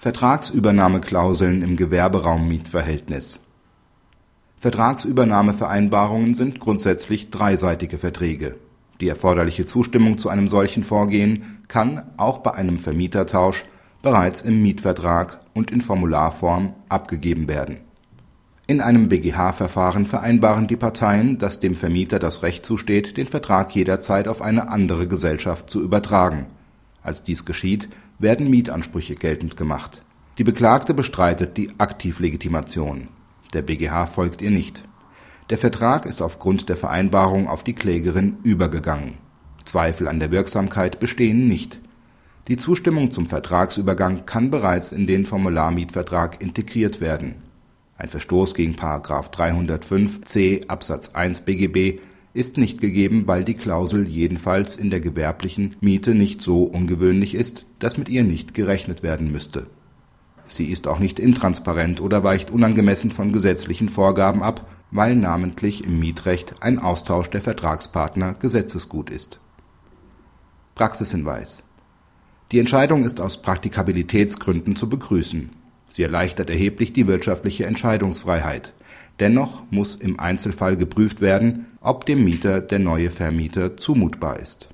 Vertragsübernahmeklauseln im Gewerberaummietverhältnis Vertragsübernahmevereinbarungen sind grundsätzlich dreiseitige Verträge. Die erforderliche Zustimmung zu einem solchen Vorgehen kann, auch bei einem Vermietertausch, bereits im Mietvertrag und in Formularform abgegeben werden. In einem BGH-Verfahren vereinbaren die Parteien, dass dem Vermieter das Recht zusteht, den Vertrag jederzeit auf eine andere Gesellschaft zu übertragen. Als dies geschieht werden Mietansprüche geltend gemacht. Die Beklagte bestreitet die Aktivlegitimation. Der BGH folgt ihr nicht. Der Vertrag ist aufgrund der Vereinbarung auf die Klägerin übergegangen. Zweifel an der Wirksamkeit bestehen nicht. Die Zustimmung zum Vertragsübergang kann bereits in den Formularmietvertrag integriert werden. Ein Verstoß gegen § 305 c Absatz 1 BGB ist nicht gegeben, weil die Klausel jedenfalls in der gewerblichen Miete nicht so ungewöhnlich ist, dass mit ihr nicht gerechnet werden müsste. Sie ist auch nicht intransparent oder weicht unangemessen von gesetzlichen Vorgaben ab, weil namentlich im Mietrecht ein Austausch der Vertragspartner Gesetzesgut ist. Praxishinweis Die Entscheidung ist aus Praktikabilitätsgründen zu begrüßen. Sie erleichtert erheblich die wirtschaftliche Entscheidungsfreiheit Dennoch muss im Einzelfall geprüft werden, ob dem Mieter der neue Vermieter zumutbar ist